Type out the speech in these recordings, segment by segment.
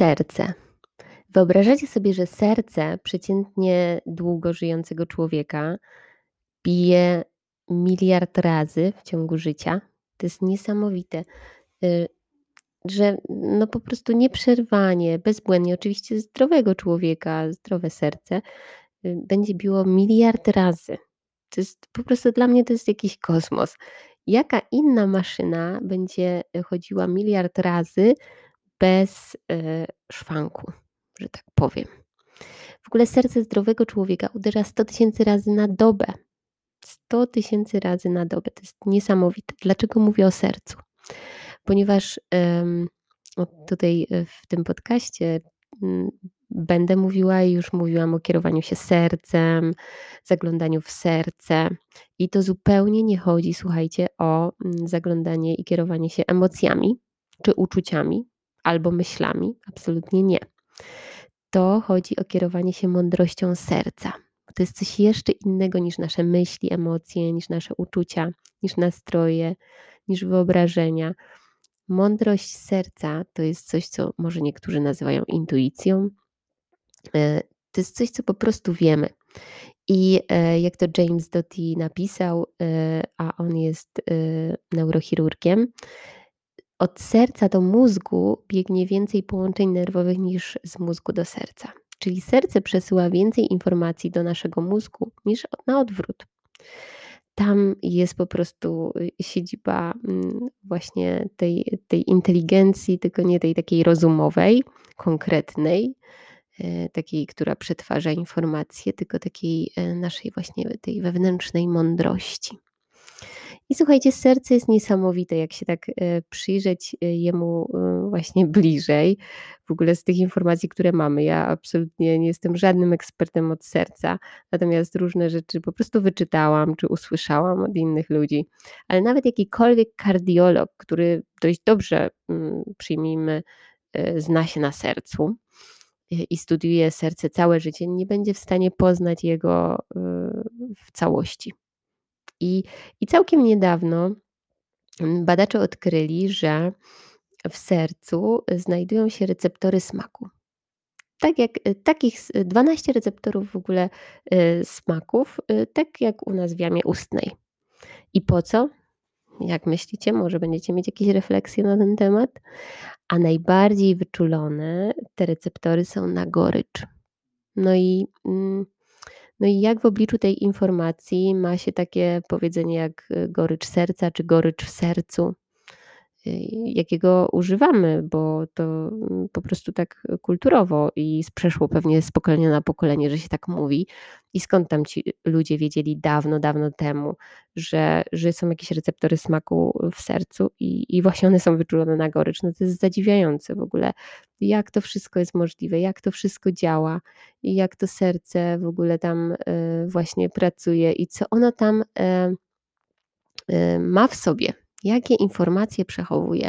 Serce. Wyobrażacie sobie, że serce przeciętnie długo żyjącego człowieka bije miliard razy w ciągu życia? To jest niesamowite, y, że no po prostu nieprzerwanie, bezbłędnie, oczywiście zdrowego człowieka, zdrowe serce y, będzie biło miliard razy. To jest po prostu dla mnie to jest jakiś kosmos. Jaka inna maszyna będzie chodziła miliard razy bez e, szwanku, że tak powiem. W ogóle serce zdrowego człowieka uderza 100 tysięcy razy na dobę. 100 tysięcy razy na dobę. To jest niesamowite. Dlaczego mówię o sercu? Ponieważ tutaj e, w tym podcaście um, będę mówiła i już mówiłam o kierowaniu się sercem, zaglądaniu w serce. I to zupełnie nie chodzi, słuchajcie, o um, zaglądanie i kierowanie się emocjami czy uczuciami, albo myślami. Absolutnie nie. To chodzi o kierowanie się mądrością serca. To jest coś jeszcze innego niż nasze myśli, emocje, niż nasze uczucia, niż nastroje, niż wyobrażenia. Mądrość serca to jest coś, co może niektórzy nazywają intuicją. E, to jest coś, co po prostu wiemy. I e, jak to James Doty napisał, e, a on jest neurochirurgiem, od serca do mózgu biegnie więcej połączeń nerwowych niż z mózgu do serca. Czyli serce przesyła więcej informacji do naszego mózgu niż na odwrót. Tam jest po prostu y, siedziba mm, właśnie tej, tej inteligencji, tylko nie tej takiej rozumowej, konkretnej, e, takiej, która przetwarza informacje, tylko takiej e, naszej właśnie tej wewnętrznej mądrości. I słuchajcie, serce jest niesamowite, jak się tak e, przyjrzeć e, jemu e, właśnie bliżej. W ogóle z tych informacji, które mamy. Ja absolutnie nie jestem żadnym ekspertem od serca, natomiast różne rzeczy po prostu wyczytałam czy usłyszałam od innych ludzi. Ale nawet jakikolwiek kardiolog, który dość dobrze, mm, przyjmijmy, zna się na sercu, i studiuje serce całe życie, nie będzie w stanie poznać jego w całości. I, I całkiem niedawno mm, badacze odkryli, że w sercu znajdują się receptory smaku. Tak jak y, takich 12 receptorów w ogóle y, smaków, y, tak jak u nas w jamie ustnej. I po co? Jak myślicie? Może będziecie mieć jakieś refleksje na ten temat? A najbardziej wyczulone te receptory są na gorycz. No i mm, no i jak w obliczu tej informacji ma się takie powiedzenie jak y, gorycz serca czy gorycz w sercu? Y, jakiego używamy, bo to mm, po prostu tak kulturowo i przeszło pewnie z pokolenia na pokolenie, że się tak mówi. I skąd tam ci ludzie wiedzieli dawno, dawno temu, że, że są jakieś receptory smaku w sercu i, i właśnie one są wyczulone na gorycz. No to jest zadziwiające w ogóle, jak to wszystko jest możliwe, jak to wszystko działa i jak to serce w ogóle tam y, właśnie pracuje i co ono tam y, ma w sobie jakie informacje przechowuje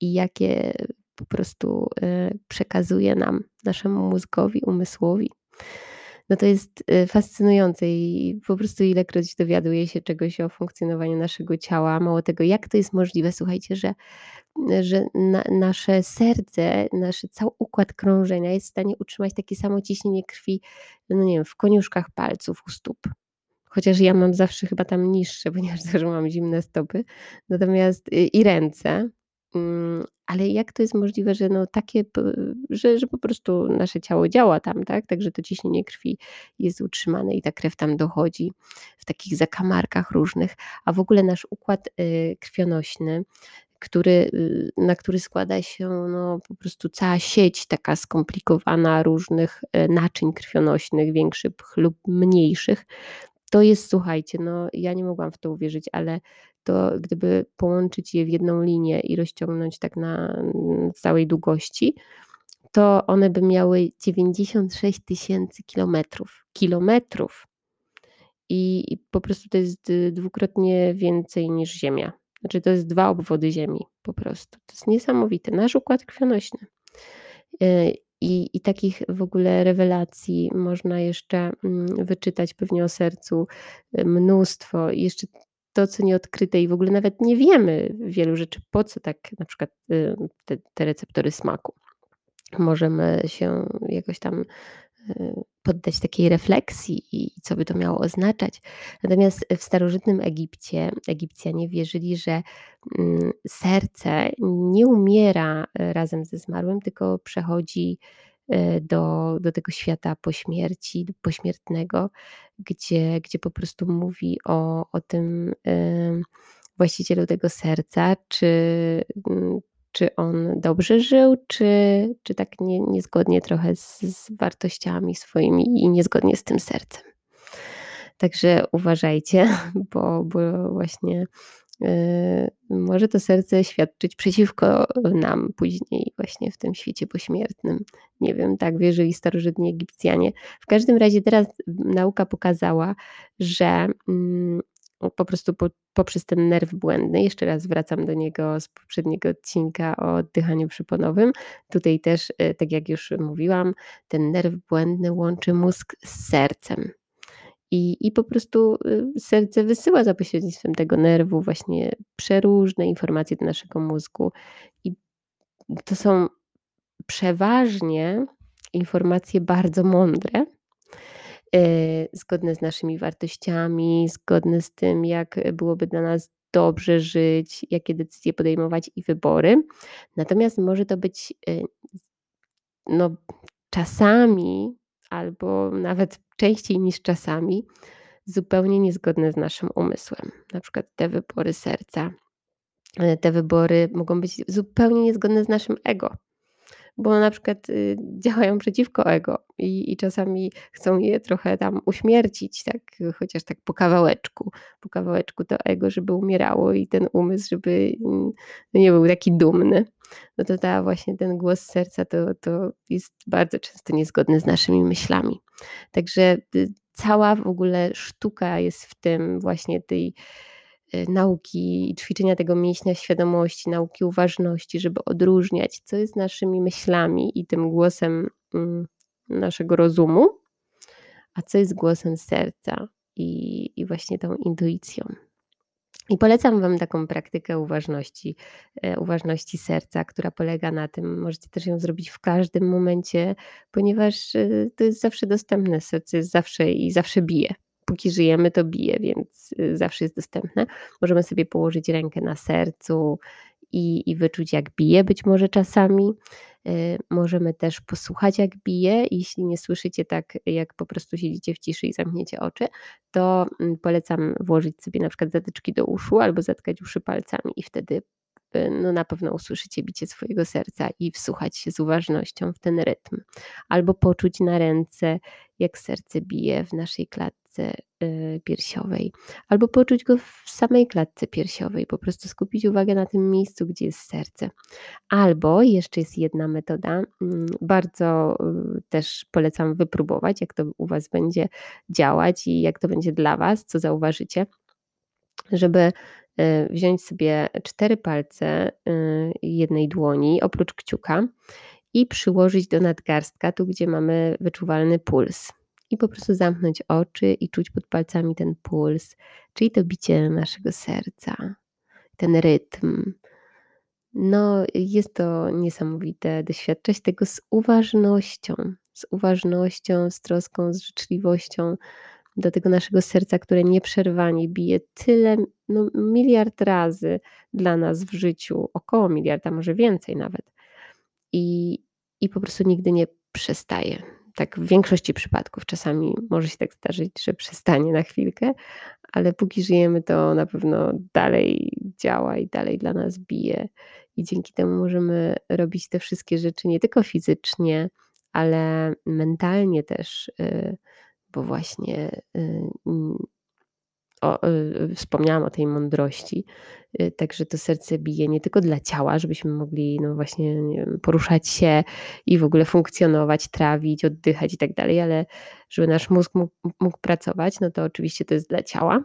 i jakie po prostu e, przekazuje nam, naszemu mózgowi, umysłowi. No to jest e, fascynujące i po prostu ilekroć dowiaduje się czegoś o funkcjonowaniu naszego ciała, mało tego, jak to jest możliwe, słuchajcie, że, że na, nasze serce, nasz cały układ krążenia jest w stanie utrzymać takie samo ciśnienie krwi, no nie wiem, w koniuszkach palców u stóp. Chociaż ja mam zawsze chyba tam niższe, ponieważ też mam zimne stopy. Natomiast y, i ręce. Mm, ale jak to jest możliwe, że no takie, że, że po prostu nasze ciało działa tam, tak? Także to ciśnienie krwi jest utrzymane i ta krew tam dochodzi w takich zakamarkach różnych, a w ogóle nasz układ y, krwionośny, który, y, na który składa się no, po prostu cała sieć taka skomplikowana różnych naczyń krwionośnych, większych lub mniejszych, to jest, słuchajcie, no ja nie mogłam w to uwierzyć, ale to gdyby połączyć je w jedną linię i rozciągnąć tak na całej długości, to one by miały 96 tysięcy kilometrów. Kilometrów. I, po prostu to jest dwukrotnie więcej niż Ziemia. Znaczy to jest dwa obwody Ziemi po prostu. To jest niesamowite. Nasz układ krwionośny. I, I takich w ogóle rewelacji można jeszcze mm, wyczytać pewnie o sercu y, mnóstwo. I jeszcze to, co nieodkryte i w ogóle nawet nie wiemy wielu rzeczy, po co tak na przykład y, te, te receptory smaku. możemy się jakoś tam poddać takiej refleksji i co by to miało oznaczać. Natomiast w starożytnym Egipcie Egipcjanie wierzyli, że mm, serce nie umiera e, razem ze zmarłym, tylko przechodzi e, do, do tego świata po śmierci, pośmiertnego, gdzie, gdzie po prostu mówi o, o tym właścicielu tego serca, czy, mm, czy on dobrze żył, czy, czy tak nie, niezgodnie trochę z, z wartościami swoimi i niezgodnie z tym sercem. Także uważajcie, bo, bo właśnie yy, może to serce świadczyć przeciwko nam później, właśnie w tym świecie pośmiertnym. Nie wiem, tak wierzyli starożytni Egipcjanie. W każdym razie teraz nauka pokazała, że yy, po prostu po, poprzez ten nerw błędny. Jeszcze raz wracam do niego z poprzedniego odcinka o oddychaniu przyponowym. Tutaj też, y, tak jak już mówiłam, ten nerw błędny łączy mózg z sercem. I, I po prostu y, serce wysyła za pośrednictwem tego nerwu właśnie przeróżne informacje do naszego mózgu. I to są przeważnie informacje bardzo mądre, zgodne z naszymi wartościami, zgodne z tym, jak byłoby dla nas dobrze żyć, jakie decyzje podejmować i wybory. Natomiast może to być y, no, czasami, albo nawet częściej niż czasami, zupełnie niezgodne z naszym umysłem. Na przykład te wybory serca, te wybory mogą być zupełnie niezgodne z naszym ego bo na przykład y, działają przeciwko ego i, i czasami chcą je trochę tam uśmiercić, tak, chociaż tak po kawałeczku, po kawałeczku to ego, żeby umierało i ten umysł, żeby mm, nie był taki dumny. No to ta właśnie ten głos serca to, to jest bardzo często niezgodny z naszymi myślami. Także y, cała w ogóle sztuka jest w tym właśnie tej Y, nauki, ćwiczenia tego mięśnia świadomości, nauki uważności, żeby odróżniać, co jest naszymi myślami i tym głosem mm, naszego rozumu, a co jest głosem serca i, i właśnie tą intuicją. I polecam Wam taką praktykę uważności, e, uważności serca, która polega na tym, możecie też ją zrobić w każdym momencie, ponieważ e, to jest zawsze dostępne, serce jest zawsze i zawsze bije póki żyjemy, to bije, więc y, zawsze jest dostępne. Możemy sobie położyć rękę na sercu i, i wyczuć, jak bije, być może czasami. Y, możemy też posłuchać, jak bije. Jeśli nie słyszycie tak, jak po prostu siedzicie w ciszy i zamkniecie oczy, to mm, polecam włożyć sobie na przykład zatyczki do uszu albo zatkać uszy palcami i wtedy no na pewno usłyszycie bicie swojego serca i wsłuchać się z uważnością w ten rytm. Albo poczuć na ręce, jak serce bije w naszej klatce y, piersiowej, albo poczuć go w samej klatce piersiowej, po prostu skupić uwagę na tym miejscu, gdzie jest serce. Albo jeszcze jest jedna metoda, mm, bardzo y, też polecam wypróbować, jak to u Was będzie działać i jak to będzie dla Was, co zauważycie żeby Y, wziąć sobie cztery palce y, jednej dłoni oprócz kciuka i przyłożyć do nadgarstka, tu gdzie mamy wyczuwalny puls. I po prostu zamknąć oczy i czuć pod palcami ten puls, czyli to bicie naszego serca, ten rytm. No, jest to niesamowite doświadczać tego z uważnością, z uważnością, z troską, z życzliwością do tego naszego serca, które nieprzerwanie bije tyle, no miliard razy dla nas w życiu, około miliarda, może więcej nawet. I, i po prostu nigdy nie przestaje. Tak w większości przypadków. Czasami może się tak zdarzyć, że przestanie na chwilkę, ale póki żyjemy, to na pewno dalej działa i dalej dla nas bije. I dzięki temu możemy robić te wszystkie rzeczy nie tylko fizycznie, ale mentalnie też. Yy, bo właśnie y, o, y, wspomniałam o tej mądrości, y, także to serce bije nie tylko dla ciała, żebyśmy mogli no właśnie wiem, poruszać się i w ogóle funkcjonować, trawić, oddychać i tak dalej, ale żeby nasz mózg mógł, mógł pracować, no to oczywiście to jest dla ciała,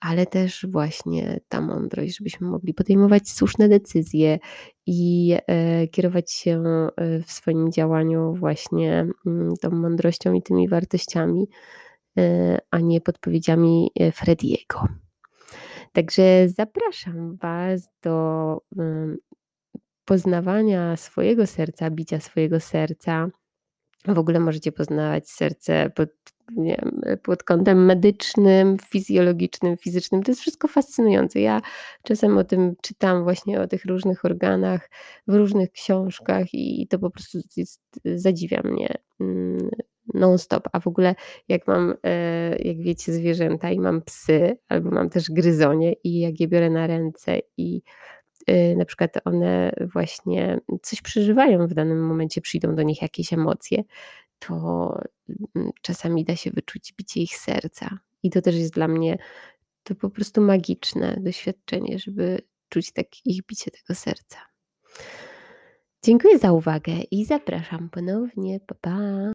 ale też właśnie ta mądrość, żebyśmy mogli podejmować słuszne decyzje i e, kierować się e, w swoim działaniu właśnie mm, tą mądrością i tymi wartościami, e, a nie podpowiedziami Frediego. Także zapraszam Was do poznawania swojego serca, bicia swojego serca. W ogóle możecie poznawać serce pod, nie wiem, pod kątem medycznym, fizjologicznym, fizycznym. To jest wszystko fascynujące. Ja czasem o tym czytam, właśnie o tych różnych organach w różnych książkach i to po prostu jest, zadziwia mnie mm, non-stop. A w ogóle jak mam, e, jak wiecie, zwierzęta i mam psy, albo mam też gryzonie i jak je biorę na ręce i y, na przykład one właśnie coś przeżywają w danym momencie, przyjdą do nich jakieś emocje, to mm, czasami da się wyczuć bicie ich serca. I to też jest dla mnie to po prostu magiczne doświadczenie, żeby czuć tak ich bicie tego serca. Dziękuję za uwagę i zapraszam ponownie. Pa, pa.